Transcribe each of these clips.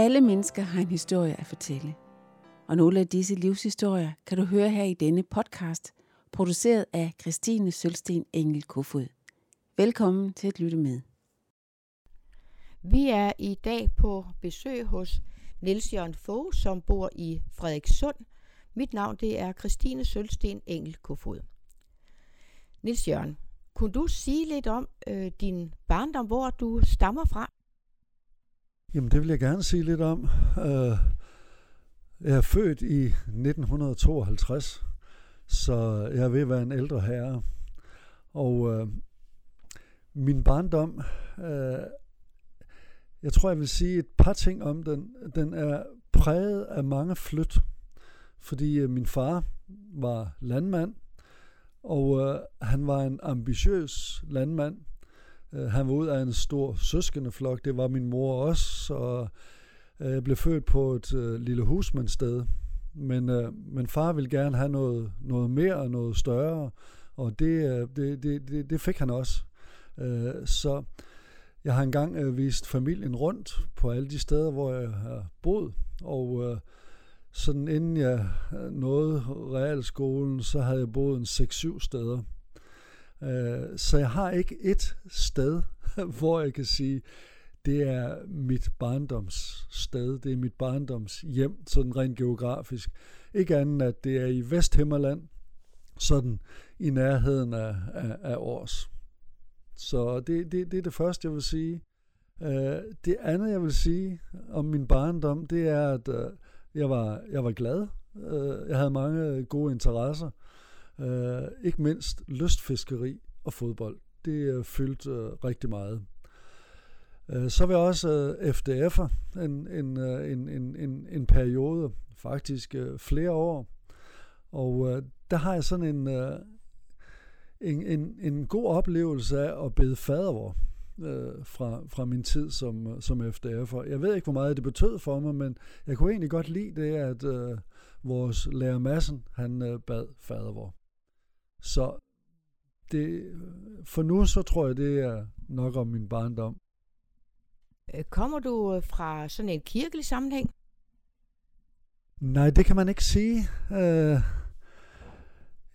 Alle mennesker har en historie at fortælle. Og nogle af disse livshistorier kan du høre her i denne podcast, produceret af Christine Sølsten Engel Kofod. Velkommen til at lytte med. Vi er i dag på besøg hos Niels Jørgen Fogh, som bor i Frederikssund. Mit navn det er Christine Sølsten Engel Kofod. Niels Jørgen, kunne du sige lidt om øh, din barndom, hvor du stammer fra? Jamen, det vil jeg gerne sige lidt om. Uh, jeg er født i 1952, så jeg er ved at være en ældre herre. Og øh, min barndom, øh, jeg tror, jeg vil sige et par ting om den. Den er præget af mange flyt, fordi øh, min far var landmand, og øh, han var en ambitiøs landmand. Øh, han var ud af en stor søskendeflok, det var min mor også, og øh, jeg blev født på et uh, lille husmandssted. Men, uh, men far ville gerne have noget, noget mere og noget større, og det, det, det, det, det fik han også. Uh, så jeg har engang uh, vist familien rundt på alle de steder, hvor jeg har boet, og uh, sådan inden jeg nåede realskolen, så havde jeg boet en 6-7 steder. Øh, så jeg har ikke et sted, hvor jeg kan sige, det er mit barndoms sted, det er mit barndoms hjem, sådan rent geografisk. Ikke andet, at det er i Vesthimmerland, sådan i nærheden af, af, af Års. Så det, det, det er det første, jeg vil sige. Øh, det andet, jeg vil sige om min barndom, det er, at øh, jeg var, jeg var glad. Jeg havde mange gode interesser. Øh, ikke mindst lystfiskeri og fodbold. Det øh, fyldte øh, rigtig meget. Øh, så var jeg også øh, FDF'er en, en, en, en, en, en periode, faktisk flere år. Og der har jeg sådan en, en, en, en god oplevelse af at bede fadervor øh, fra, fra min tid som, som FDF'er. Jeg ved ikke, hvor meget det betød for mig, men jeg kunne egentlig godt lide det, at øh, vores lærer Madsen, han øh, bad fadervor. Så det, for nu så tror jeg, det er nok om min barndom. Øh, kommer du øh, fra sådan en kirkelig sammenhæng? Nej, det kan man ikke sige. Uh,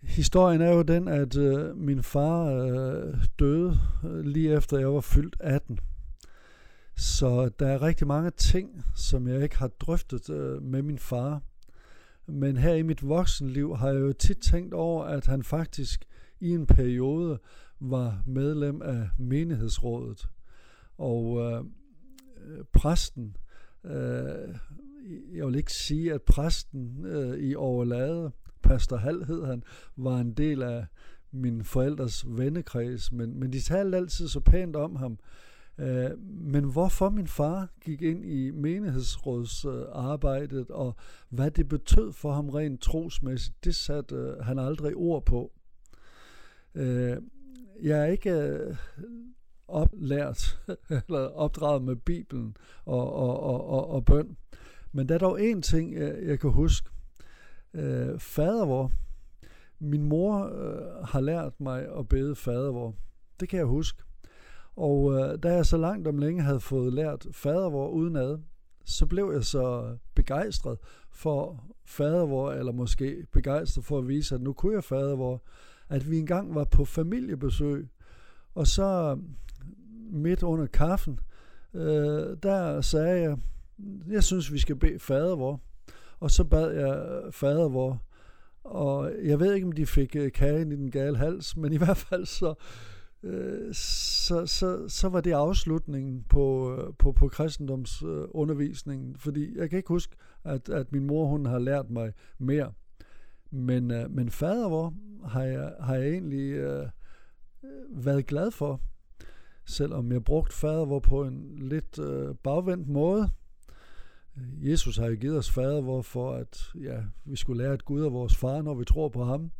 Historien er jo den, at øh, min far øh, døde øh, lige efter jeg var fyldt 18. Så der er rigtig mange ting, som jeg ikke har drøftet øh, med min far. Men her i mit voksenliv har jeg jo tit tænkt over, at han faktisk i en periode var medlem af menighedsrådet. Og øh, præsten, øh, jeg vil ikke sige, at præsten øh, i overlade Pastor Hal hed han, var en del af min forældres vennekreds, men, men de talte altid så pænt om ham. Øh, men hvorfor min far gik ind i menighedsrådsarbejdet, og hvad det betød for ham rent trosmæssigt, det satte øh, han aldrig ord på. Øh, jeg er ikke øh, oplært eller opdraget med Bibelen og, og, og, og, og bøn. Men der er dog en ting, jeg, jeg kan huske øh, fadervor. Min mor øh, har lært mig at bede fadervor. Det kan jeg huske. Og øh, da jeg så langt om længe havde fået lært fadervor udenad, så blev jeg så begejstret for fadervor, eller måske begejstret for at vise, at nu kunne jeg fadervor, at vi engang var på familiebesøg, og så øh, midt under kaffen, øh, der sagde jeg, jeg synes, vi skal bede fadervor. Og så bad jeg øh, fadervor, og jeg ved ikke, om de fik øh, kagen i den gale hals, men i hvert fald så, øh, Øh, så, så, så var det afslutningen på, øh, på, på kristendomsundervisningen, fordi jeg kan ikke huske, at, at min mor hun har lært mig mere. Men, øh, men fader hvor har jeg, har jeg egentlig øh, været glad for, selvom jeg brugt fader hvor på en lidt øh, bagvendt måde. Jesus har jo givet os fader, hvor for, at, ja, vi skulle lære, at Gud er vores far, når vi tror på ham.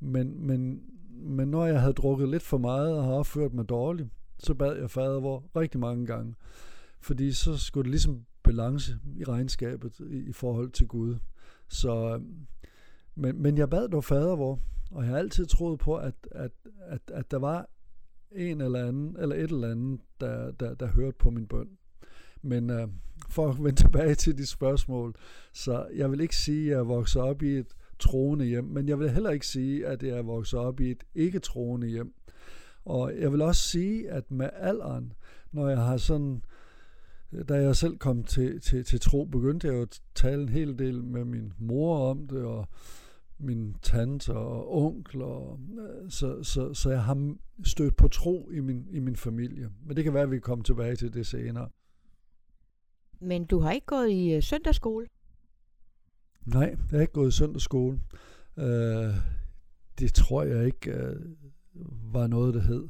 Men, men, men når jeg havde drukket lidt for meget og har opført mig dårligt, så bad jeg fader hvor rigtig mange gange. Fordi så skulle det ligesom balance i regnskabet i, i forhold til Gud. Så, øh, men, men jeg bad dog fader hvor, og jeg har altid troet på, at, at, at, at der var en eller anden, eller et eller andet, der, der, der hørte på min bøn. Men øh, for at vende tilbage til de spørgsmål, så jeg vil ikke sige, at jeg voksede op i et troende hjem, men jeg vil heller ikke sige, at jeg er vokset op i et ikke troende hjem. Og jeg vil også sige, at med alderen, når jeg har sådan, da jeg selv kom til, til, til tro, begyndte jeg jo at tale en hel del med min mor om det, og min tante og onkel, og, øh, så, så, så jeg har stødt på tro i min, i min familie. Men det kan være, at vi kommer tilbage til det senere. Men du har ikke gået i øh, søndagsskole? Nej, jeg har ikke gået i søndagsskole. Øh, det tror jeg ikke øh, var noget, der hed.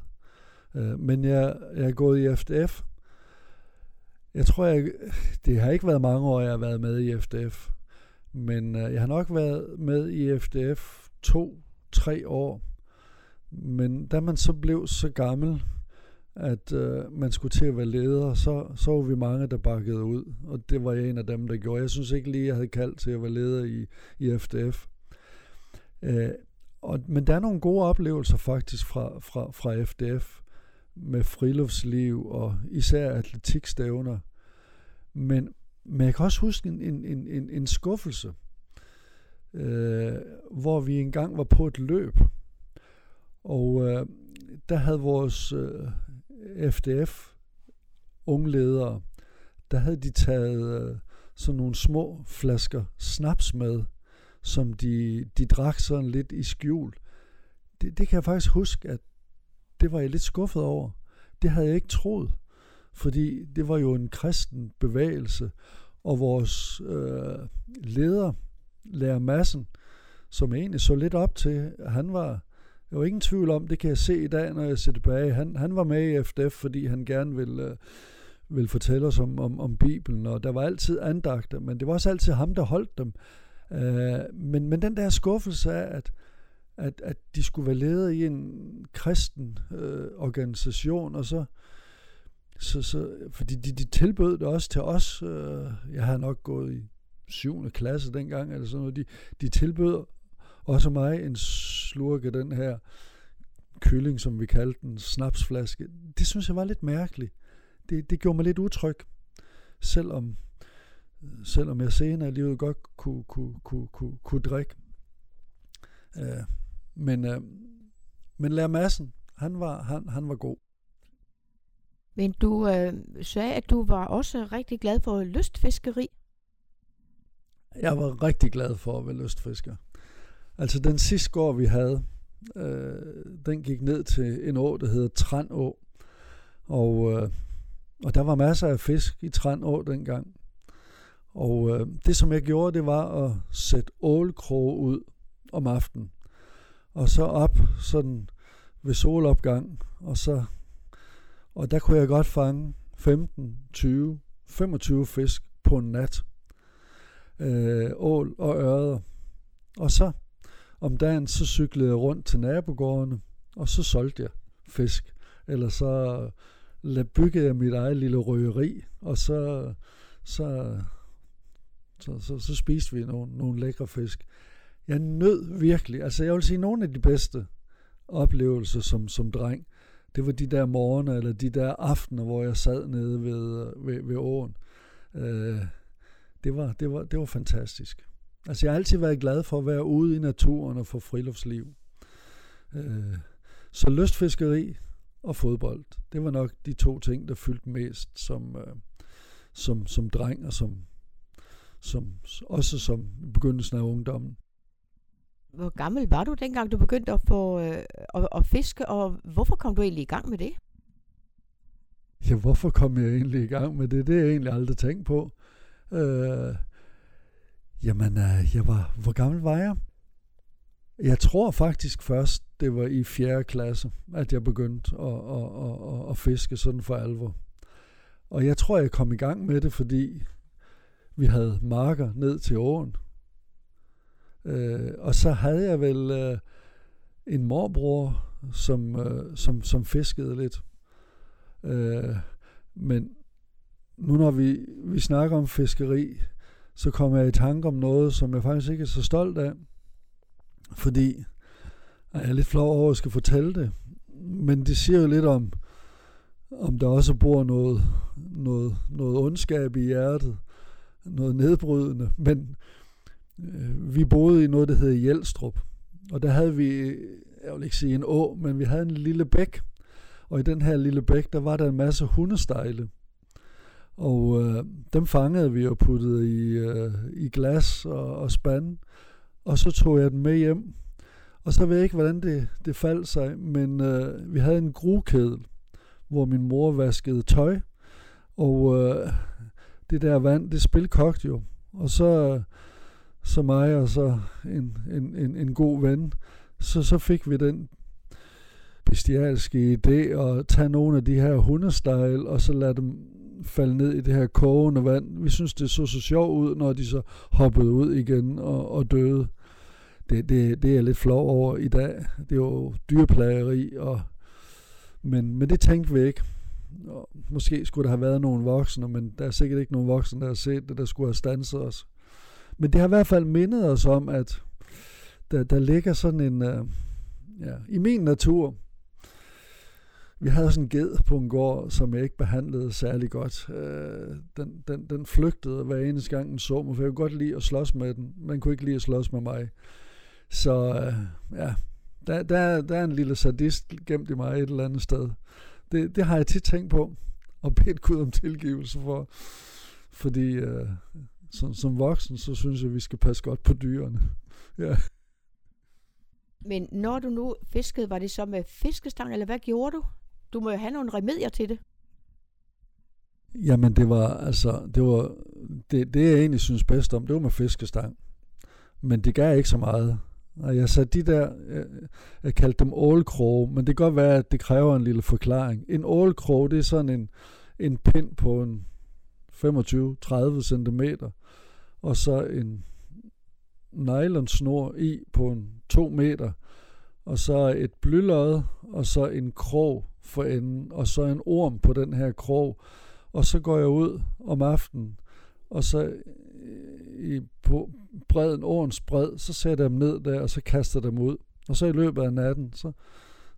Øh, men jeg, jeg er gået i FDF. Jeg tror, jeg, det har ikke været mange år, jeg har været med i FDF. Men øh, jeg har nok været med i FDF to-tre år. Men da man så blev så gammel, at øh, man skulle til at være leder, så, så var vi mange, der bakkede ud. Og det var jeg en af dem, der gjorde. Jeg synes ikke lige, jeg havde kaldt til at være leder i, i FDF. Øh, og, men der er nogle gode oplevelser faktisk fra, fra, fra FDF med friluftsliv og især atletikstævner. Men, men jeg kan også huske en, en, en, en skuffelse, øh, hvor vi engang var på et løb. Og øh, der havde vores øh, FDF ungledere, der havde de taget øh, sådan nogle små flasker snaps med, som de, de drak sådan lidt i skjul. Det, det kan jeg faktisk huske, at det var jeg lidt skuffet over. Det havde jeg ikke troet, fordi det var jo en kristen bevægelse, og vores øh, leder, lærer Massen, som egentlig så lidt op til, han var, jeg var ingen tvivl om, det kan jeg se i dag, når jeg ser tilbage. Han, han var med i FDF, fordi han gerne ville, øh, ville fortælle os om, om, om Bibelen, og der var altid andagter, men det var også altid ham, der holdt dem. Øh, men, men den der skuffelse af, at, at, at de skulle være ledet i en kristen øh, organisation, og så, så, så fordi de, de tilbød det også til os. Øh, jeg har nok gået i 7. klasse dengang, eller sådan noget. De, de tilbød også mig en slurke den her kylling, som vi kaldte den, snapsflaske. Det synes jeg var lidt mærkeligt. Det, det gjorde mig lidt utryg, selvom, selvom jeg senere i livet godt kunne, kunne, kunne, kunne, kunne drikke. Uh, men, uh, men Lær Madsen, han var, han, han var god. Men du øh, sagde, at du var også rigtig glad for lystfiskeri. Jeg var rigtig glad for at være lystfisker. Altså den sidste gård, vi havde, øh, den gik ned til en å, der hedder Trandå. Og, øh, og der var masser af fisk i Trandå dengang. Og øh, det, som jeg gjorde, det var at sætte ålkroge ud om aftenen. Og så op sådan ved solopgang. Og, så, og der kunne jeg godt fange 15, 20, 25 fisk på en nat. Øh, ål og ørder. Og så om dagen, så cyklede jeg rundt til nabogårdene, og så solgte jeg fisk. Eller så øh, byggede jeg mit eget lille røgeri, og så, så, så, så, så spiste vi nogle, nogle lækre fisk. Jeg nød virkelig, altså jeg vil sige, nogle af de bedste oplevelser som, som dreng, det var de der morgener, eller de der aftener, hvor jeg sad nede ved, øh, ved, ved åen. Øh, det, var, det, var, det var fantastisk. Altså jeg har altid været glad for at være ude i naturen og få friluftsliv. Øh, så lystfiskeri og fodbold, det var nok de to ting, der fyldte mest som, øh, som, som dreng og som, som, også som begyndelsen af ungdommen. Hvor gammel var du dengang, du begyndte at, få, øh, at, at fiske, og hvorfor kom du egentlig i gang med det? Ja, hvorfor kom jeg egentlig i gang med det? Det har jeg egentlig aldrig tænkt på. Øh, Jamen, øh, jeg var, hvor gammel var jeg? Jeg tror faktisk først, det var i 4. klasse, at jeg begyndte at, at, at, at, at fiske sådan for alvor. Og jeg tror, jeg kom i gang med det, fordi vi havde marker ned til åen. Øh, og så havde jeg vel øh, en morbror, som, øh, som, som fiskede lidt. Øh, men nu når vi, vi snakker om fiskeri, så kom jeg i tanke om noget, som jeg faktisk ikke er så stolt af. Fordi jeg er lidt flov over, at jeg skal fortælle det. Men det siger jo lidt om, om der også bor noget, noget, noget ondskab i hjertet, noget nedbrydende, men øh, vi boede i noget, der hedder Hjelstrup, og der havde vi, jeg vil ikke sige en å, men vi havde en lille bæk, og i den her lille bæk, der var der en masse hundestejle. Og øh, dem fangede vi og puttede i, øh, i glas og, og spand. Og så tog jeg den med hjem. Og så ved jeg ikke, hvordan det, det faldt sig, men øh, vi havde en grukedel, hvor min mor vaskede tøj. Og øh, det der vand, det spil kogte jo. Og så, så mig og så en, en, en, en god ven, så, så fik vi den bestialske idé at tage nogle af de her hundestejl, og så lade dem falde ned i det her kogende vand. Vi synes, det så så sjovt ud, når de så hoppede ud igen og, og døde. Det, det, det er jeg lidt flov over i dag. Det er jo dyreplageri, og, men, men det tænkte vi ikke. Og måske skulle der have været nogle voksne, men der er sikkert ikke nogen voksne, der har set det, der skulle have stanset os. Men det har i hvert fald mindet os om, at der, der ligger sådan en... Øh, ja, I min natur, vi havde sådan en ged på en gård, som jeg ikke behandlede særlig godt. Øh, den, den, den flygtede hver eneste gang den så mig, for jeg kunne godt lide at slås med den. Man kunne ikke lide at slås med mig. Så øh, ja, der, der, der er en lille sadist gemt i mig et eller andet sted. Det, det har jeg tit tænkt på, og bedt Gud om tilgivelse for. Fordi øh, som, som voksen, så synes jeg, at vi skal passe godt på dyrene. Ja. Men når du nu fiskede, var det så med fiskestang, eller hvad gjorde du? Du må jo have nogle remedier til det. Jamen det var altså, det var, det, det jeg egentlig synes bedst om, det var med fiskestang. Men det gav ikke så meget. Og jeg sagde de der, jeg, jeg kaldte dem ålkroge, men det kan godt være, at det kræver en lille forklaring. En ålkroge, det er sådan en, en pind på en 25-30 cm, og så en nylonsnor i på en 2 meter, og så et blylod, og så en krog for enden, og så en orm på den her krog. Og så går jeg ud om aftenen, og så øh, i, på bredden, årens bred, så sætter jeg dem ned der, og så kaster dem ud. Og så i løbet af natten, så,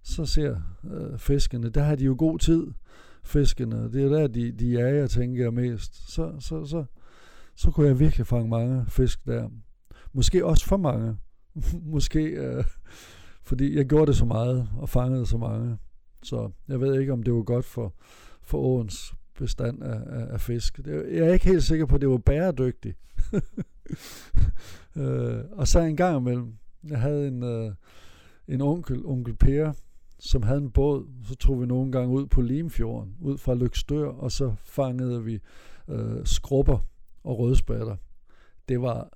så ser øh, fiskene, der har de jo god tid, fiskene. Det er der, de, de jager, tænker jeg mest. Så, så, så, så kunne jeg virkelig fange mange fisk der. Måske også for mange. Måske, øh, fordi jeg gjorde det så meget, og fangede så mange. Så jeg ved ikke, om det var godt for, for åens bestand af, af, af fisk. Det, jeg er ikke helt sikker på, at det var bæredygtigt. øh, og så en gang imellem, jeg havde en, øh, en onkel, onkel Per, som havde en båd. Så tog vi nogle gange ud på Limfjorden, ud fra Lykstør, og så fangede vi øh, skrubber og rødspatter. Det var,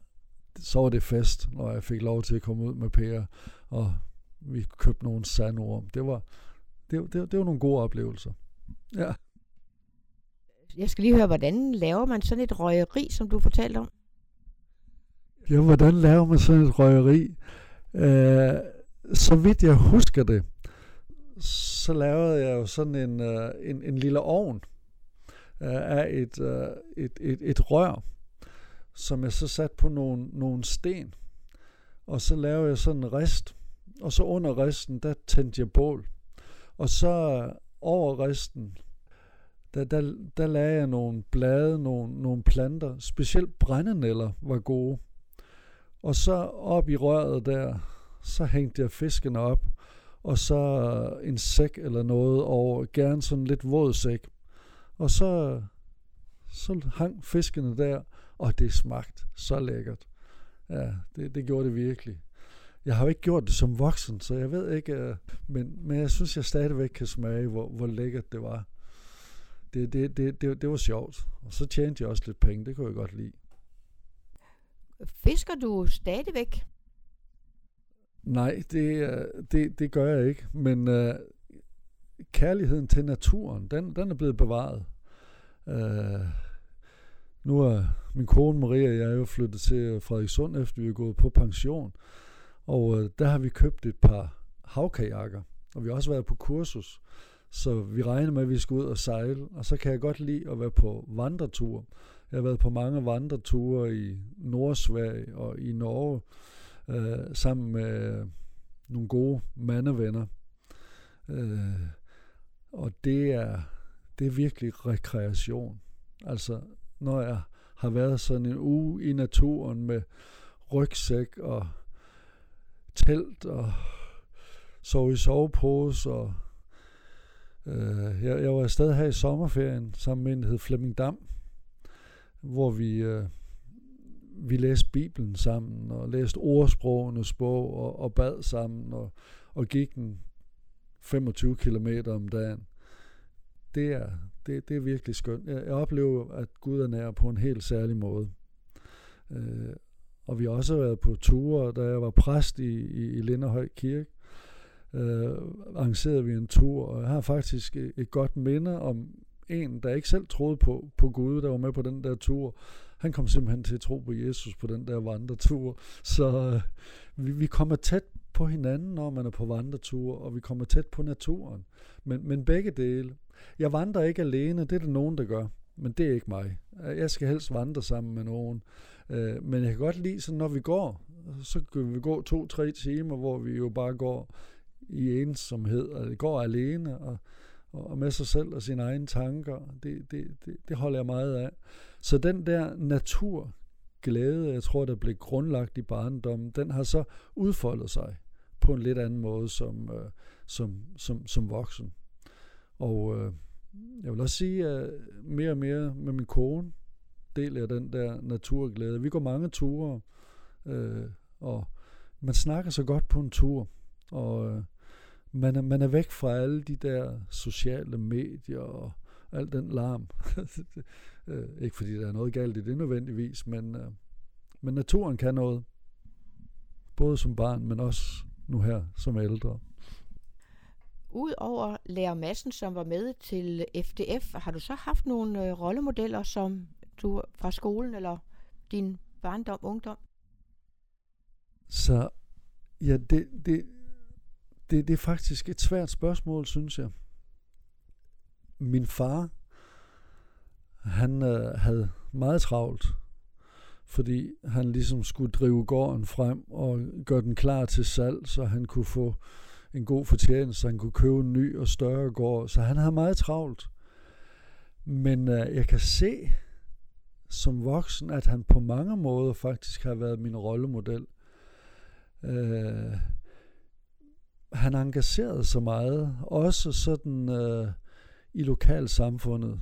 så var det fest, når jeg fik lov til at komme ud med Per, og vi købte nogle sandorm. Det var, det, det, det var nogle gode oplevelser. Ja. Jeg skal lige høre, hvordan laver man sådan et røgeri, som du fortalte om? Ja, hvordan laver man sådan et røgeri? Uh, så vidt jeg husker det, så lavede jeg jo sådan en, uh, en, en lille ovn uh, af et, uh, et, et, et rør, som jeg så satte på nogle, nogle sten. Og så lavede jeg sådan en rist, og så under risten, der tændte jeg bål. Og så over resten, der, der, der lagde jeg nogle blade, nogle, nogle planter. Specielt brændenæller var gode. Og så op i røret der, så hængte jeg fiskene op. Og så en sæk eller noget over, gerne sådan lidt våd sæk. Og så, så hang fiskene der, og det smagte så lækkert. Ja, det, det gjorde det virkelig. Jeg har jo ikke gjort det som voksen, så jeg ved ikke, uh, men, men jeg synes, jeg stadigvæk kan smage, hvor, hvor lækkert det var. Det, det, det, det, det var sjovt. Og så tjente jeg også lidt penge, det kunne jeg godt lide. Fisker du stadigvæk? Nej, det, det, det gør jeg ikke. Men uh, kærligheden til naturen, den, den er blevet bevaret. Uh, nu er min kone Maria og jeg er jo flyttet til Frederikssund, efter vi er gået på pension. Og øh, der har vi købt et par havkajakker, og vi har også været på kursus. Så vi regner med, at vi skal ud og sejle, og så kan jeg godt lide at være på vandretur. Jeg har været på mange vandreture i Nordsverige og i Norge, øh, sammen med nogle gode mandevenner. Øh, og det er, det er virkelig rekreation. Altså, når jeg har været sådan en uge i naturen med rygsæk og telt og sov i sovepose og øh, jeg, jeg var afsted her i sommerferien sammen med en, der hed Flemming Dam, hvor vi, øh, vi læste Bibelen sammen og læste ordsprogenes bog og, og bad sammen og, og gik den 25 km om dagen. Det er, det, det er virkelig skønt. Jeg, jeg oplever, at Gud er nær på en helt særlig måde. Øh, og vi har også været på ture, da jeg var præst i, i, i Linderhøj Kirke. Øh, arrangerede vi en tur, og jeg har faktisk et, et godt minde om en, der ikke selv troede på, på Gud, der var med på den der tur. Han kom simpelthen til at tro på Jesus på den der vandretur. Så øh, vi, vi kommer tæt på hinanden, når man er på vandretur, og vi kommer tæt på naturen. Men, men begge dele. Jeg vandrer ikke alene, det er der nogen, der gør, men det er ikke mig. Jeg skal helst vandre sammen med nogen. Øh, men jeg kan godt lide, så når vi går, så kan vi gå to-tre timer, hvor vi jo bare går i ensomhed, og det går alene, og, og med sig selv og sine egne tanker. Det, det, det, det holder jeg meget af. Så den der naturglæde, jeg tror, der blev grundlagt i barndommen, den har så udfoldet sig på en lidt anden måde som, øh, som, som, som voksen. Og øh, jeg vil også sige, at mere og mere med min kone del af den der naturglæde. Vi går mange ture, øh, og man snakker så godt på en tur, og øh, man, er, man er væk fra alle de der sociale medier og al den larm. øh, ikke fordi der er noget galt i det nødvendigvis, men, øh, men naturen kan noget. Både som barn, men også nu her som ældre. Udover lærer Madsen, som var med til FDF, har du så haft nogle øh, rollemodeller, som du fra skolen eller din barndom, ungdom? Så ja, det, det, det, det er faktisk et svært spørgsmål, synes jeg. Min far, han øh, havde meget travlt, fordi han ligesom skulle drive gården frem og gøre den klar til salg, så han kunne få en god fortjeneste, så han kunne købe en ny og større gård. Så han havde meget travlt. Men øh, jeg kan se som voksen, at han på mange måder faktisk har været min rollemodel. Øh, han engagerede sig meget, også sådan øh, i lokalsamfundet.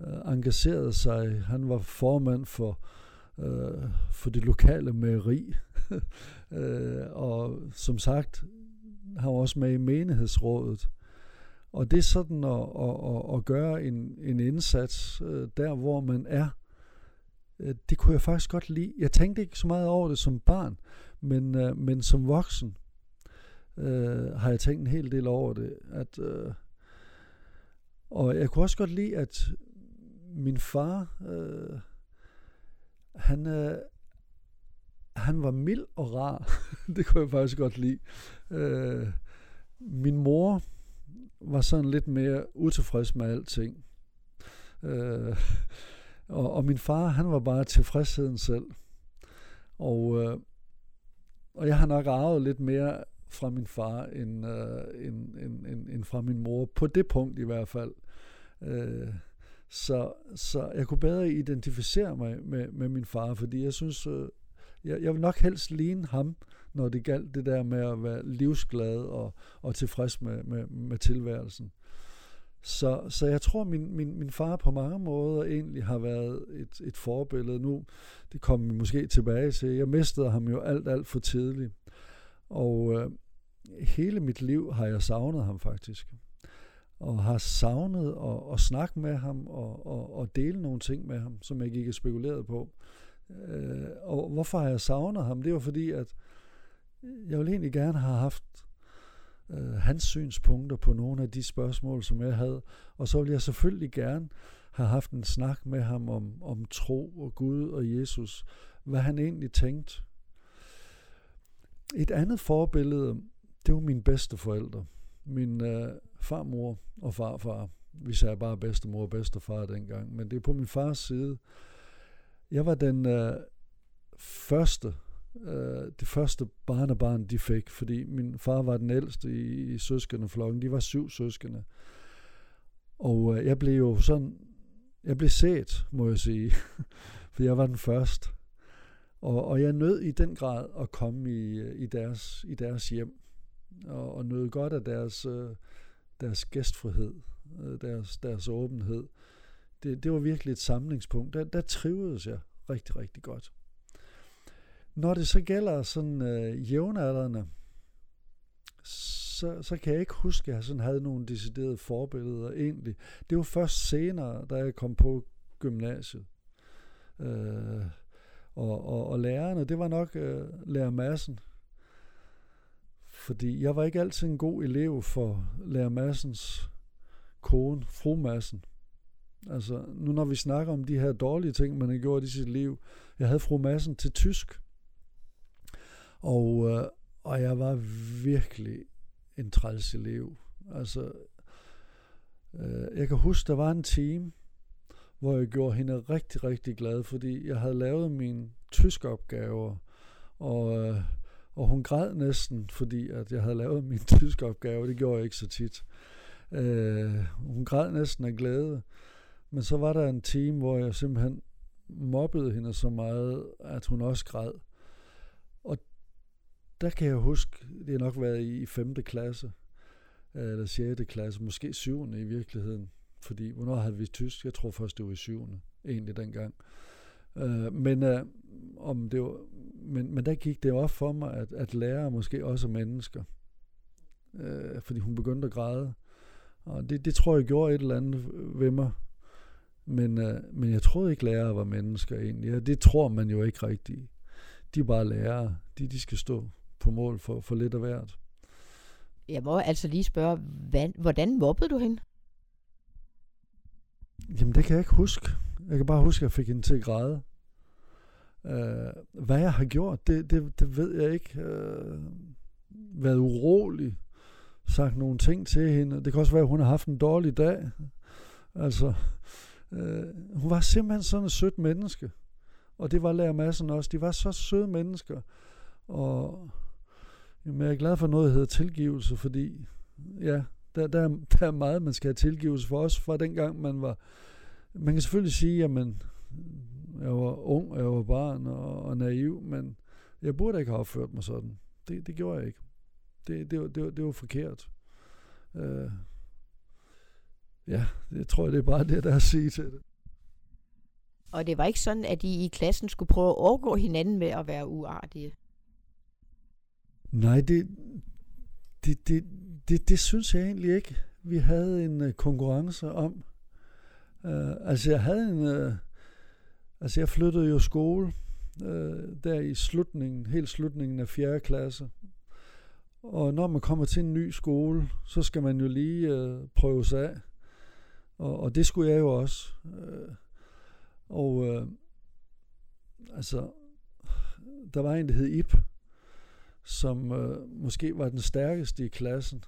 Øh, engagerede sig. Han var formand for, øh, for det lokale mejeri. øh, og som sagt, han var også med i menighedsrådet. Og det er sådan at, at, at, at gøre en, en indsats øh, der, hvor man er. Øh, det kunne jeg faktisk godt lide. Jeg tænkte ikke så meget over det som barn, men, øh, men som voksen øh, har jeg tænkt en hel del over det. At, øh, og jeg kunne også godt lide, at min far, øh, han, øh, han var mild og rar. det kunne jeg faktisk godt lide. Øh, min mor var sådan lidt mere utilfreds med alting. Øh, og, og min far, han var bare tilfredsheden selv. Og, øh, og jeg har nok arvet lidt mere fra min far end, øh, end, end, end, end fra min mor, på det punkt i hvert fald. Øh, så, så jeg kunne bedre identificere mig med, med min far, fordi jeg synes, øh, jeg, jeg vil nok helst ligne ham, når det galt det der med at være livsglad og, og tilfreds med, med, med tilværelsen. Så, så jeg tror, min, min, min far på mange måder egentlig har været et, et forbillede. Nu, det kommer vi måske tilbage til. Jeg mistede ham jo alt, alt for tidligt. Og øh, hele mit liv har jeg savnet ham faktisk. Og har savnet at, at snakke med ham og, og, og dele nogle ting med ham, som jeg ikke spekuleret på. Øh, og hvorfor har jeg savnet ham? Det var fordi, at jeg ville egentlig gerne have haft øh, hans synspunkter på nogle af de spørgsmål, som jeg havde. Og så ville jeg selvfølgelig gerne have haft en snak med ham om, om tro og Gud og Jesus. Hvad han egentlig tænkte. Et andet forbillede, det var mine bedste forældre. Min øh, farmor og farfar. Vi sagde bare bedstemor og bedstefar dengang, men det er på min fars side. Jeg var den øh, første øh, det første barnebarn, de fik, fordi min far var den ældste i, i søskendeflokken. De var syv søskende. Og øh, jeg blev jo sådan, jeg blev set, må jeg sige, for jeg var den første. Og, og jeg nød i den grad at komme i, øh, i, deres, i deres hjem, og, og nød godt af deres, øh, deres gæstfrihed, øh, deres, deres åbenhed. Det, det var virkelig et samlingspunkt. Der, der trivedes jeg rigtig, rigtig godt. Når det så gælder sådan øh, jævnaldrende, så, så kan jeg ikke huske, at jeg sådan havde nogle deciderede forbilleder egentlig. Det var først senere, da jeg kom på gymnasiet. Øh, og, og, og lærerne, det var nok øh, lærermassen. Fordi jeg var ikke altid en god elev for lærermassens kone, fru Massen. Altså, nu når vi snakker om de her dårlige ting, man har gjort i sit liv. Jeg havde fru Massen til tysk. Og, øh, og jeg var virkelig en træls elev. Altså, øh, jeg kan huske, der var en time, hvor jeg gjorde hende rigtig, rigtig glad, fordi jeg havde lavet mine tysk opgaver, og, øh, og hun græd næsten, fordi at jeg havde lavet min tysk opgave. Det gjorde jeg ikke så tit. Øh, hun græd næsten af glæde. Men så var der en time, hvor jeg simpelthen mobbede hende så meget, at hun også græd. Der kan jeg huske, det har nok været i 5. klasse, øh, eller 6. klasse, måske 7. i virkeligheden. Fordi, hvornår havde vi tysk? Jeg tror først, det var i 7. egentlig dengang. Øh, men, øh, om det var, men, men der gik det op for mig, at, at lære måske også er mennesker. Øh, fordi hun begyndte at græde. Og det, det tror jeg gjorde et eller andet ved mig. Men, øh, men jeg troede ikke, lærere var mennesker egentlig. Ja, det tror man jo ikke rigtigt. De er bare lærere. De, de skal stå på mål for, for lidt af hvert. Jeg må altså lige spørge, hvad, hvordan mobbede du hende? Jamen, det kan jeg ikke huske. Jeg kan bare huske, at jeg fik hende til at græde. Uh, hvad jeg har gjort, det, det, det ved jeg ikke. Uh, været urolig, sagt nogle ting til hende. Det kan også være, at hun har haft en dårlig dag. Altså, uh, hun var simpelthen sådan et sødt menneske. Og det var lærer massen også. De var så søde mennesker. Og jamen, jeg er glad for noget, der hedder tilgivelse, fordi ja, der, der, der er meget, man skal have tilgivelse for også fra dengang man var... Man kan selvfølgelig sige, at man, jeg var ung, jeg var barn og, og naiv, men jeg burde ikke have opført mig sådan. Det, det gjorde jeg ikke. Det, det, var, det, var, det var forkert. Øh, ja, jeg tror det er bare det, der er at sige til det. Og det var ikke sådan, at I i klassen skulle prøve at overgå hinanden med at være uartige? Nej, det, det, det, det, det synes jeg egentlig ikke. Vi havde en øh, konkurrence om. Uh, altså jeg havde en... Uh, altså jeg flyttede jo skole uh, der i slutningen, helt slutningen af 4. klasse. Og når man kommer til en ny skole, så skal man jo lige uh, prøve sig af. Og, og det skulle jeg jo også. Uh, og uh, altså, der var en, der hed Ip, som øh, måske var den stærkeste i klassen.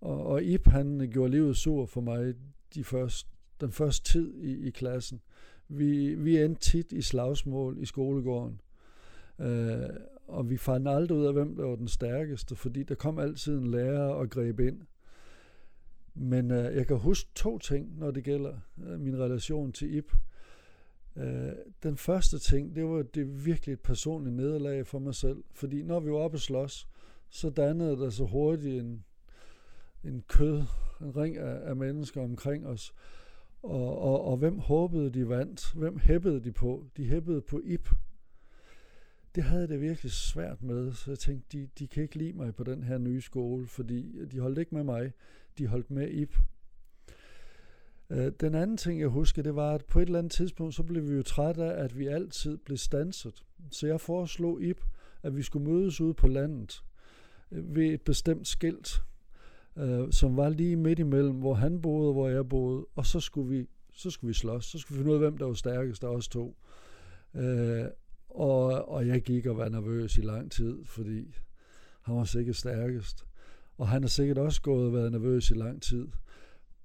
Og, og Ip, han gjorde livet sur for mig de første, den første tid i, i klassen. Vi, vi endte tit i slagsmål i skolegården. Øh, og vi fandt aldrig ud af, hvem der var den stærkeste, fordi der kom altid en lærer og greb ind. Men øh, jeg kan huske to ting, når det gælder øh, min relation til Ip. Øh, den første ting, det var det virkelig et personligt nederlag for mig selv. Fordi når vi var oppe at slås, så dannede der så hurtigt en, en kød, en ring af, af mennesker omkring os. Og, og, og hvem håbede de vandt? Hvem hæppede de på? De hæppede på Ip. Det havde det virkelig svært med, så jeg tænkte, de, de kan ikke lide mig på den her nye skole, fordi de holdt ikke med mig, de holdt med Ip. Øh, den anden ting, jeg husker, det var, at på et eller andet tidspunkt, så blev vi jo trætte af, at vi altid blev stanset. Så jeg foreslog Ip, at vi skulle mødes ude på landet øh, ved et bestemt skilt, øh, som var lige midt imellem, hvor han boede og hvor jeg boede, og så skulle vi, så skulle vi slås. Så skulle vi finde ud af, hvem der var stærkest af os to. Øh, og, og jeg gik og var nervøs i lang tid, fordi han var sikkert stærkest. Og han har sikkert også gået og været nervøs i lang tid.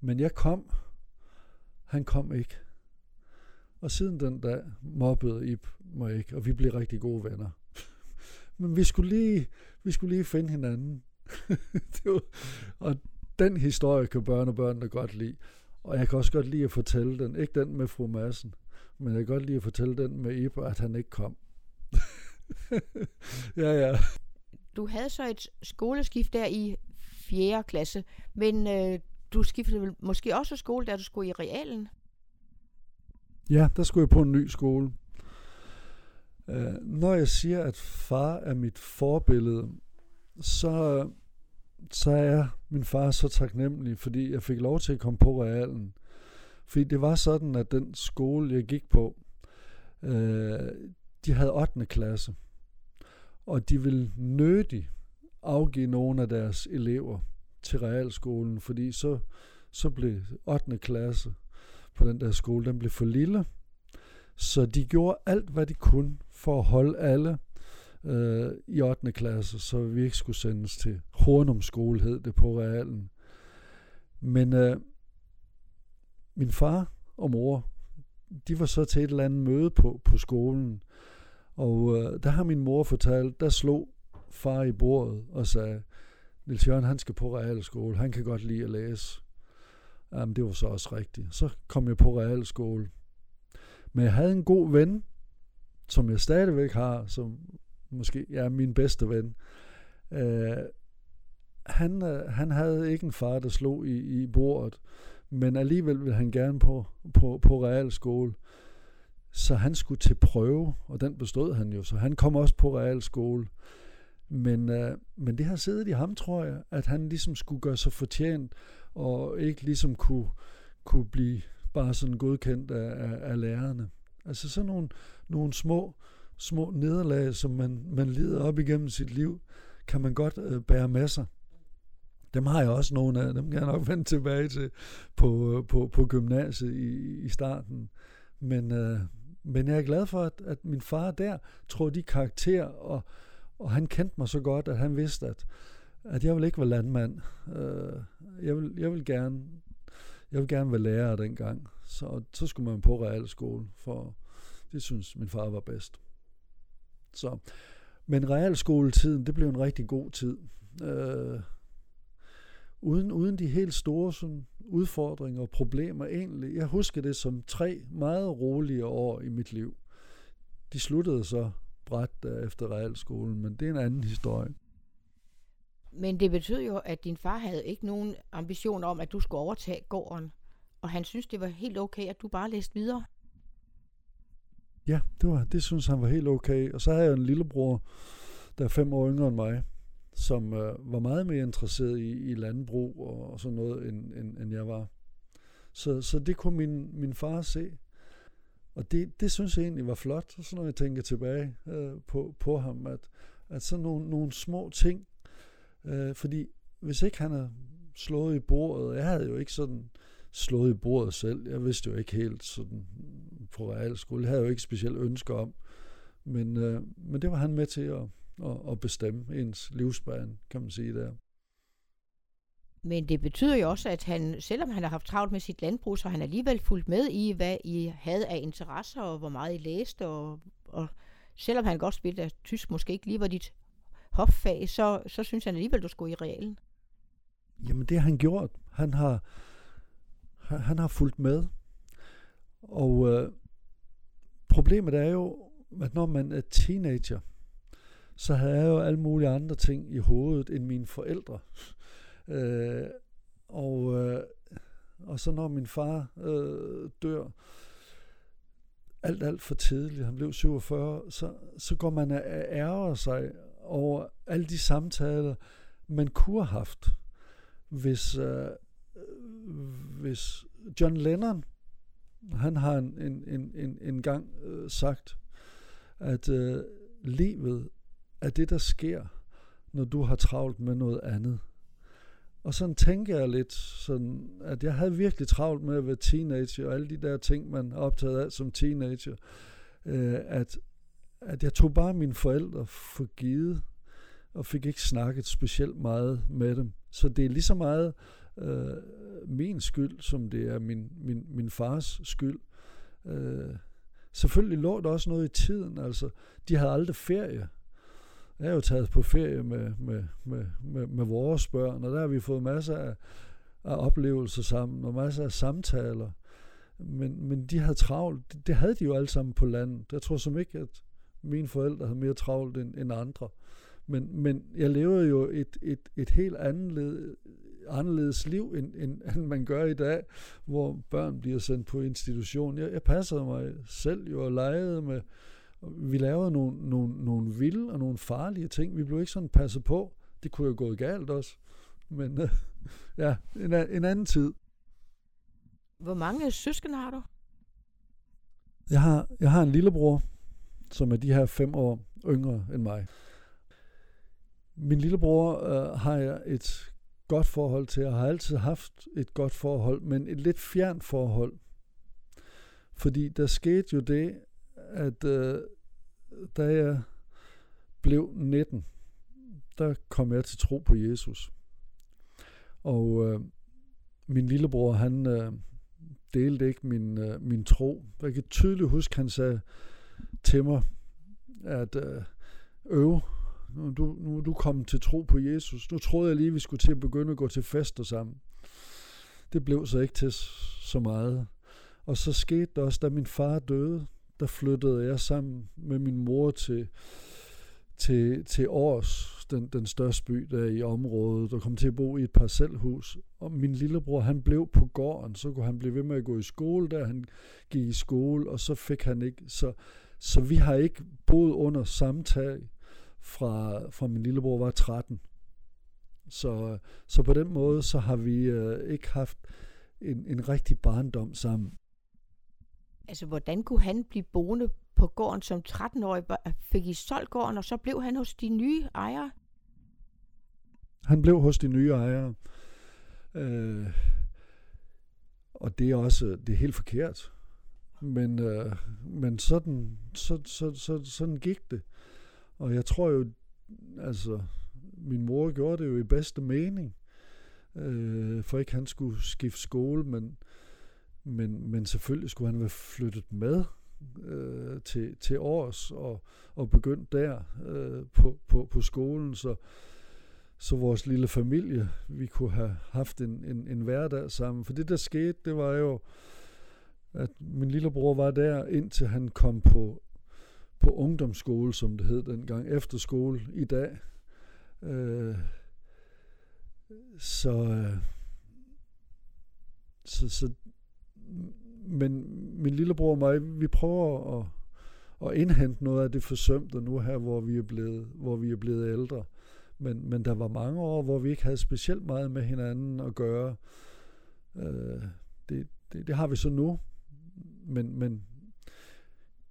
Men jeg kom, han kom ikke. Og siden den dag mobbede Ip mig ikke, og vi blev rigtig gode venner. Men vi skulle lige, vi skulle lige finde hinanden. det var, og den historie kan børn og børn godt lide. Og jeg kan også godt lide at fortælle den, ikke den med fru Madsen, men jeg kan godt lide at fortælle den med Ip, at han ikke kom. ja, ja. Du havde så et skoleskift der i 4. klasse, men øh, du skiftede vel måske også skole, da du skulle i realen? Ja, der skulle jeg på en ny skole. Uh, når jeg siger, at far er mit forbillede, så, så er min far så taknemmelig, fordi jeg fik lov til at komme på realen. Fordi det var sådan, at den skole, jeg gik på, uh, de havde 8. klasse. Og de ville nødig afgive nogle af deres elever til realskolen, fordi så, så blev 8. klasse på den der skole, den blev for lille. Så de gjorde alt, hvad de kunne for at holde alle øh, i 8. klasse, så vi ikke skulle sendes til Hornum skole, hed det på realen. Men øh, min far og mor, de var så til et eller andet møde på, på skolen, og øh, der har min mor fortalt, der slog far i bordet og sagde, Nils Jørgen, han skal på realskole, han kan godt lide at læse. Jamen, det var så også rigtigt. Så kom jeg på realskole. Men jeg havde en god ven, som jeg stadigvæk har, som måske er ja, min bedste ven. Uh, han, uh, han havde ikke en far, der slog i, i bordet, men alligevel ville han gerne på, på, på realskole. Så han skulle til prøve, og den bestod han jo, så han kom også på realskole. Men, øh, men det har siddet i ham, tror jeg, at han ligesom skulle gøre sig fortjent, og ikke ligesom kunne, kunne blive bare sådan godkendt af, af, af lærerne. Altså sådan nogle, nogle små, små nederlag, som man, man lider op igennem sit liv, kan man godt øh, bære med sig. Dem har jeg også nogle af, dem kan jeg nok vende tilbage til på, øh, på, på gymnasiet i, i starten. Men, øh, men jeg er glad for, at, at min far der tror de karakter, og, og han kendte mig så godt, at han vidste, at, at jeg vil ikke være landmand. Øh, jeg, vil, jeg vil gerne jeg vil gerne være lærer dengang. Så, så skulle man på realskole, for det synes min far var bedst. Så, men realskoletiden, det blev en rigtig god tid. Øh, uden, uden de helt store sådan, udfordringer og problemer egentlig. Jeg husker det som tre meget rolige år i mit liv. De sluttede så bræt efter realskolen, men det er en anden historie. Men det betød jo, at din far havde ikke nogen ambition om, at du skulle overtage gården. Og han synes, det var helt okay, at du bare læste videre. Ja, det, var, det synes han var helt okay. Og så havde jeg en lillebror, der er fem år yngre end mig, som øh, var meget mere interesseret i, i landbrug og, og sådan noget, end, end, end jeg var. Så, så det kunne min, min far se. Og det, det synes jeg egentlig var flot, så når jeg tænker tilbage øh, på, på ham, at, at sådan nogle, nogle små ting, øh, fordi hvis ikke han havde slået i bordet, jeg havde jo ikke sådan slået i bordet selv, jeg vidste jo ikke helt sådan på realskole, jeg havde jo ikke specielt ønsker om, men, øh, men det var han med til at, at, at bestemme ens livsbane, kan man sige der. Men det betyder jo også, at han, selvom han har haft travlt med sit landbrug, så har han alligevel fulgt med i, hvad I havde af interesser, og hvor meget I læste, og, og selvom han godt spillede, at tysk måske ikke lige var dit hoffag, så, så synes han alligevel, du skulle i realen. Jamen det har han gjort. Han har, han har fulgt med. Og øh, problemet er jo, at når man er teenager, så havde jeg jo alle mulige andre ting i hovedet end mine forældre. Øh, og, øh, og så når min far øh, dør, alt, alt for tidligt, han blev 47, så, så går man og ærger sig over alle de samtaler, man kunne have haft, hvis, øh, hvis John Lennon, han har en, en, en, en, en gang øh, sagt, at øh, livet er det, der sker, når du har travlt med noget andet. Og sådan tænker jeg lidt, sådan, at jeg havde virkelig travlt med at være teenager, og alle de der ting, man er optaget af som teenager, øh, at, at jeg tog bare mine forældre for givet, og fik ikke snakket specielt meget med dem. Så det er lige så meget øh, min skyld, som det er min, min, min fars skyld. Øh, selvfølgelig lå der også noget i tiden. Altså, de havde aldrig ferie. Jeg er jo taget på ferie med, med, med, med, med vores børn, og der har vi fået masser af, af oplevelser sammen, og masser af samtaler. Men, men de havde travlt. Det, det havde de jo alle sammen på landet. Jeg tror som ikke, at mine forældre havde mere travlt end, end andre. Men, men jeg levede jo et, et, et helt andet, anderledes liv, end, end, end man gør i dag, hvor børn bliver sendt på institution. Jeg, jeg passede mig selv jo og legede med, vi lavede nogle, nogle, nogle vilde og nogle farlige ting. Vi blev ikke sådan passet på. Det kunne jo gå galt også. Men øh, ja, en, en anden tid. Hvor mange søskende har du? Jeg har, jeg har en lillebror, som er de her fem år yngre end mig. Min lillebror øh, har jeg et godt forhold til. Jeg har altid haft et godt forhold, men et lidt fjernt forhold. Fordi der skete jo det, at øh, da jeg blev 19, der kom jeg til tro på Jesus. Og øh, min lillebror, han øh, delte ikke min, øh, min tro. Jeg kan tydeligt huske, han sagde til mig, at øh, øve, nu, du, nu er du kommet til tro på Jesus. Nu troede jeg lige, vi skulle til at begynde at gå til fester sammen. Det blev så ikke til så meget. Og så skete det også, da min far døde, der flyttede jeg sammen med min mor til, til, til Års, den, den største by der i området, og kom til at bo i et parcelhus. Og min lillebror, han blev på gården, så kunne han blive ved med at gå i skole der, han gik i skole, og så fik han ikke, så, så vi har ikke boet under samtag fra, fra min lillebror var 13. Så, så på den måde, så har vi øh, ikke haft en, en rigtig barndom sammen. Altså, hvordan kunne han blive boende på gården som 13-årig? Fik I solgt gården, og så blev han hos de nye ejere? Han blev hos de nye ejere. Øh, og det er også det er helt forkert. Men, øh, men sådan, så, så, så, sådan gik det. Og jeg tror jo, altså, min mor gjorde det jo i bedste mening. Øh, for ikke han skulle skifte skole, men, men, men selvfølgelig skulle han være flyttet med øh, til, til års og, og begyndt der øh, på, på, på skolen, så, så vores lille familie, vi kunne have haft en, en, en hverdag sammen. For det, der skete, det var jo, at min lillebror var der, indtil han kom på, på ungdomsskole, som det hed dengang, efter skole i dag. Øh, så, øh, så, så men min lillebror og mig, vi prøver at, at indhente noget af det forsømte nu her, hvor vi er blevet, hvor vi er blevet ældre. Men, men der var mange år, hvor vi ikke havde specielt meget med hinanden at gøre. Øh, det, det, det har vi så nu. Men, men,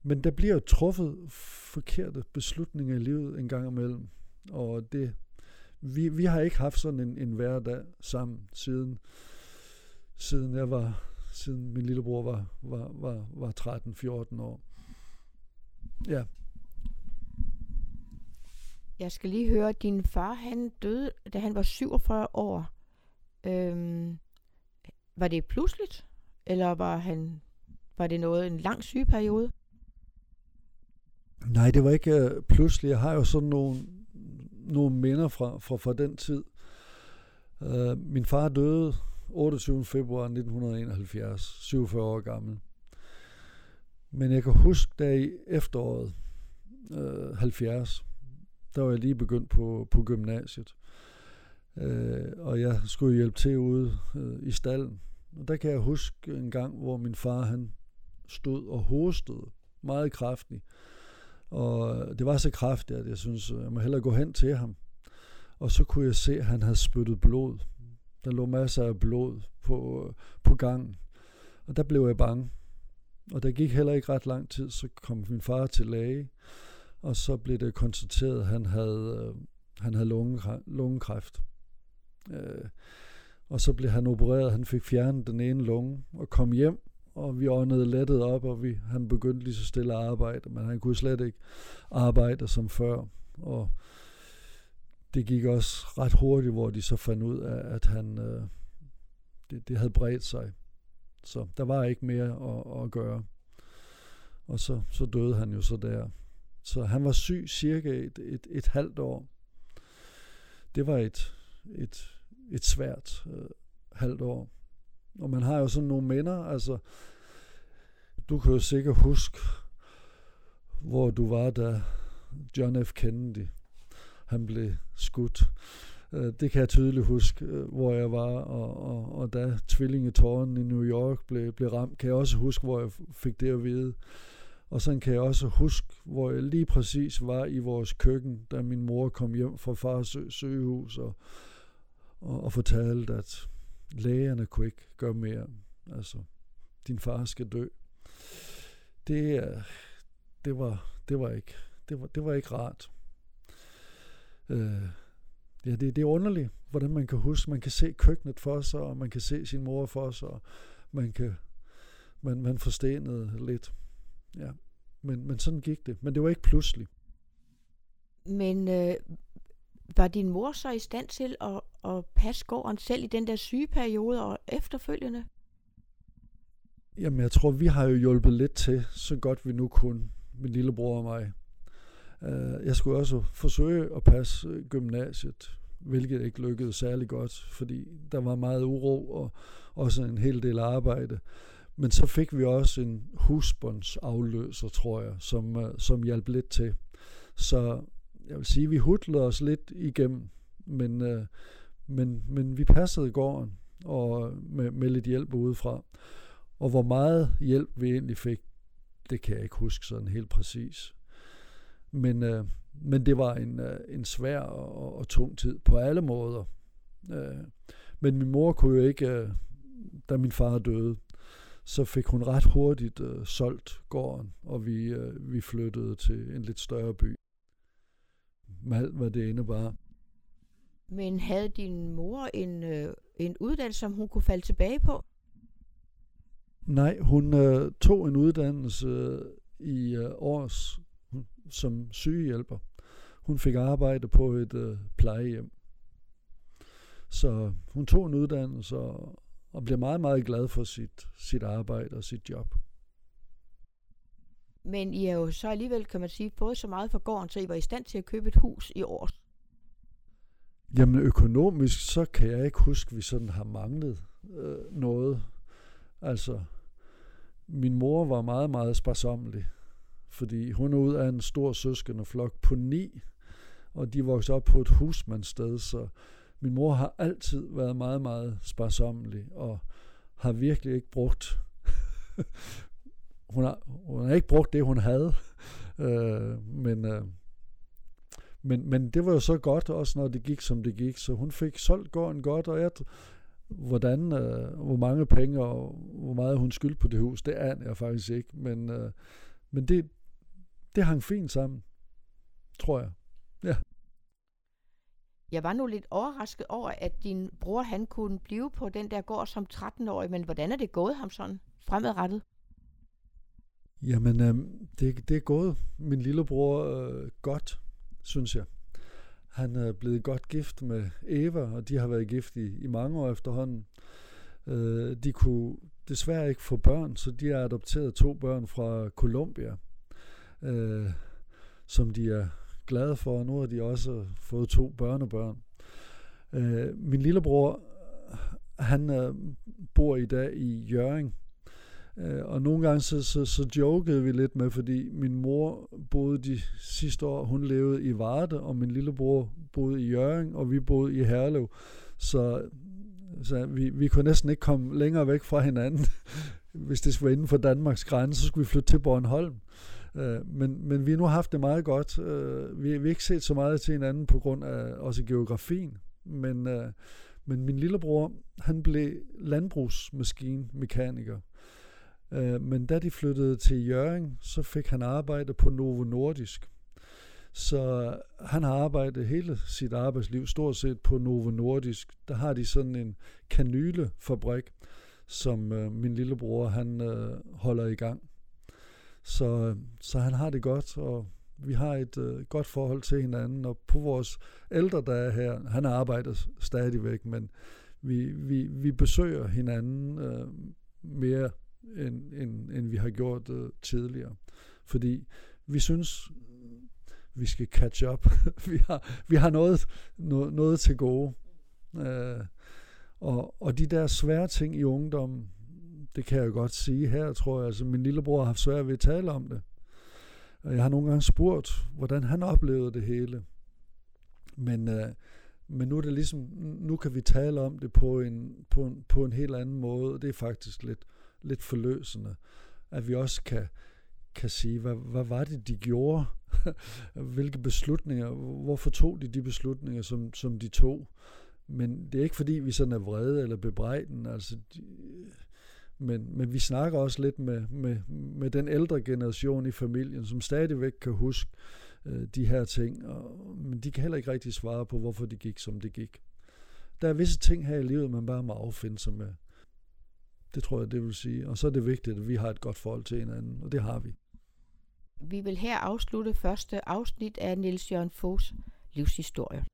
men der bliver jo truffet forkerte beslutninger i livet en gang imellem. Og det, vi, vi har ikke haft sådan en, en hverdag sammen siden, siden jeg var siden min lillebror var, var, var, var 13-14 år. Ja. Jeg skal lige høre, din far han døde, da han var 47 år. Øhm, var det pludseligt, eller var, han, var det noget en lang sygeperiode? Nej, det var ikke uh, pludselig. Jeg har jo sådan nogle, nogle minder fra, fra, fra den tid. Uh, min far døde 28. februar 1971, 47 år gammel. Men jeg kan huske, da i efteråret øh, 70, der var jeg lige begyndt på, på gymnasiet. Øh, og jeg skulle hjælpe til ude øh, i stallen. Og der kan jeg huske en gang, hvor min far han stod og hostede meget kraftigt. Og det var så kraftigt, at jeg synes, øh, jeg må hellere gå hen til ham. Og så kunne jeg se, at han havde spyttet blod der lå masser af blod på, øh, på gangen. Og der blev jeg bange. Og der gik heller ikke ret lang tid, så kom min far til læge, og så blev det konstateret, at han havde, øh, han havde lunge, lungekræft. Øh, og så blev han opereret, han fik fjernet den ene lunge og kom hjem, og vi åndede lettet op, og vi, han begyndte lige så stille at arbejde, men han kunne slet ikke arbejde som før. Og det gik også ret hurtigt, hvor de så fandt ud af, at han, øh, det, det havde bredt sig. Så der var ikke mere at, at gøre. Og så, så døde han jo så der. Så han var syg cirka et, et, et halvt år. Det var et, et, et svært, øh, halvt år. Og man har jo sådan nogle minder, altså, du kan jo sikkert huske, hvor du var, da John F. Kennedy, han blev skudt. Øh, det kan jeg tydeligt huske, øh, hvor jeg var, og, og, og da tvillingetårnen i New York blev, blev ramt, kan jeg også huske, hvor jeg fik det at vide. Og sådan kan jeg også huske, hvor jeg lige præcis var i vores køkken, da min mor kom hjem fra fars sygehus og, og, og fortalte, at lægerne kunne ikke gøre mere. Altså, din far skal dø. Det, det, var, det, var, ikke, det, var, det var ikke rart. Øh, ja, det, det er underligt, hvordan man kan huske, man kan se køkkenet for sig, og man kan se sin mor for sig, og man kan man, man forstenede lidt. Ja. Men, men sådan gik det. Men det var ikke pludselig. Men øh, var din mor så i stand til at, at passe gården selv i den der sygeperiode og efterfølgende? Jamen, jeg tror, vi har jo hjulpet lidt til, så godt vi nu kunne, min lillebror og mig. Uh, jeg skulle også forsøge at passe øh, gymnasiet, hvilket ikke lykkedes særlig godt, fordi der var meget uro og også en hel del arbejde. Men så fik vi også en husbåndsafløser, tror jeg, som, øh, som hjalp lidt til. Så jeg vil sige, vi hudlede os lidt igennem, men, men, men vi passede gården og med, med lidt hjælp udefra. Og hvor meget hjælp vi egentlig fik, det kan jeg ikke huske sådan helt præcis. Men, uh, men det var en, uh, en svær og, og tung tid på alle måder. Uh, men min mor kunne jo ikke, uh, da min far døde, så fik hun ret hurtigt uh, solgt gården, og vi, uh, vi flyttede til en lidt større by. Med alt, hvad det indebar. Men havde din mor en, uh, en uddannelse, som hun kunne falde tilbage på? Nej, hun uh, tog en uddannelse i uh, års som sygehjælper. Hun fik arbejde på et uh, plejehjem. Så hun tog en uddannelse og, og blev meget, meget glad for sit, sit arbejde og sit job. Men I er jo så alligevel, kan man sige, både så meget for gården, så I var i stand til at købe et hus i år. Jamen økonomisk, så kan jeg ikke huske, at vi sådan har manglet øh, noget. Altså, min mor var meget, meget sparsommelig, fordi hun er ud af en stor søskende flok på ni, og de voksede op på et husmandssted, så min mor har altid været meget, meget sparsommelig, og har virkelig ikke brugt hun, har, hun har ikke brugt det, hun havde. Øh, men, øh, men, men det var jo så godt, også når det gik, som det gik. Så hun fik solgt gården godt, og jeg, hvordan, øh, hvor mange penge og hvor meget hun skyldte på det hus, det aner jeg faktisk ikke. Men, øh, men det, det hang fint sammen, tror jeg. Ja. Jeg var nu lidt overrasket over, at din bror han kunne blive på den der gård som 13-årig, men hvordan er det gået ham sådan fremadrettet? Jamen, øh, det, det er gået min lillebror øh, godt, synes jeg. Han er blevet godt gift med Eva, og de har været gift i, i mange år efterhånden. Øh, de kunne desværre ikke få børn, så de har adopteret to børn fra Colombia, øh, som de er glade for, og nu har de også fået to børnebørn. Øh, min lillebror, han øh, bor i dag i Jøring, Øh, og nogle gange så, så, så jokede vi lidt med, fordi min mor boede de sidste år, hun levede i Varde, og min lillebror boede i Jøring, og vi boede i Herlev. Så, så vi, vi kunne næsten ikke komme længere væk fra hinanden. Hvis det skulle være inden for Danmarks grænse, så skulle vi flytte til Bornholm. Øh, men, men vi har nu haft det meget godt. Øh, vi, vi har ikke set så meget til hinanden på grund af også geografien. Men, øh, men min lillebror, han blev landbrugsmaskinmekaniker. Øh, men da de flyttede til Jøring, så fik han arbejde på Novo Nordisk. Så han har arbejdet hele sit arbejdsliv stort set på Novo Nordisk. Der har de sådan en kanylefabrik, som øh, min lillebror han øh, holder i gang. Så, så han har det godt, og vi har et øh, godt forhold til hinanden. Og på vores ældre dage her, han arbejder stadigvæk, men vi, vi, vi besøger hinanden øh, mere end, end, end vi har gjort øh, tidligere. Fordi vi synes, vi skal catch up. vi, har, vi har noget, noget, noget til gode. Øh, Og, og de der svære ting i ungdommen, det kan jeg godt sige her, tror jeg. Altså, min lillebror har haft svært ved at tale om det. Og jeg har nogle gange spurgt, hvordan han oplevede det hele. Men, øh, men nu er det ligesom, nu kan vi tale om det på en, på en, på en helt anden måde. Det er faktisk lidt, lidt forløsende, at vi også kan, kan sige, hvad, hvad var det, de gjorde? Hvilke beslutninger? Hvorfor tog de de beslutninger, som, som de tog? Men det er ikke fordi, vi sådan er vrede eller bebrejden. Altså, de, men, men vi snakker også lidt med, med, med den ældre generation i familien, som stadigvæk kan huske øh, de her ting. Og, men de kan heller ikke rigtig svare på, hvorfor det gik, som det gik. Der er visse ting her i livet, man bare må affinde sig med. Det tror jeg, det vil sige. Og så er det vigtigt, at vi har et godt forhold til hinanden, og det har vi. Vi vil her afslutte første afsnit af Niels Jørgen Foghs livshistorie.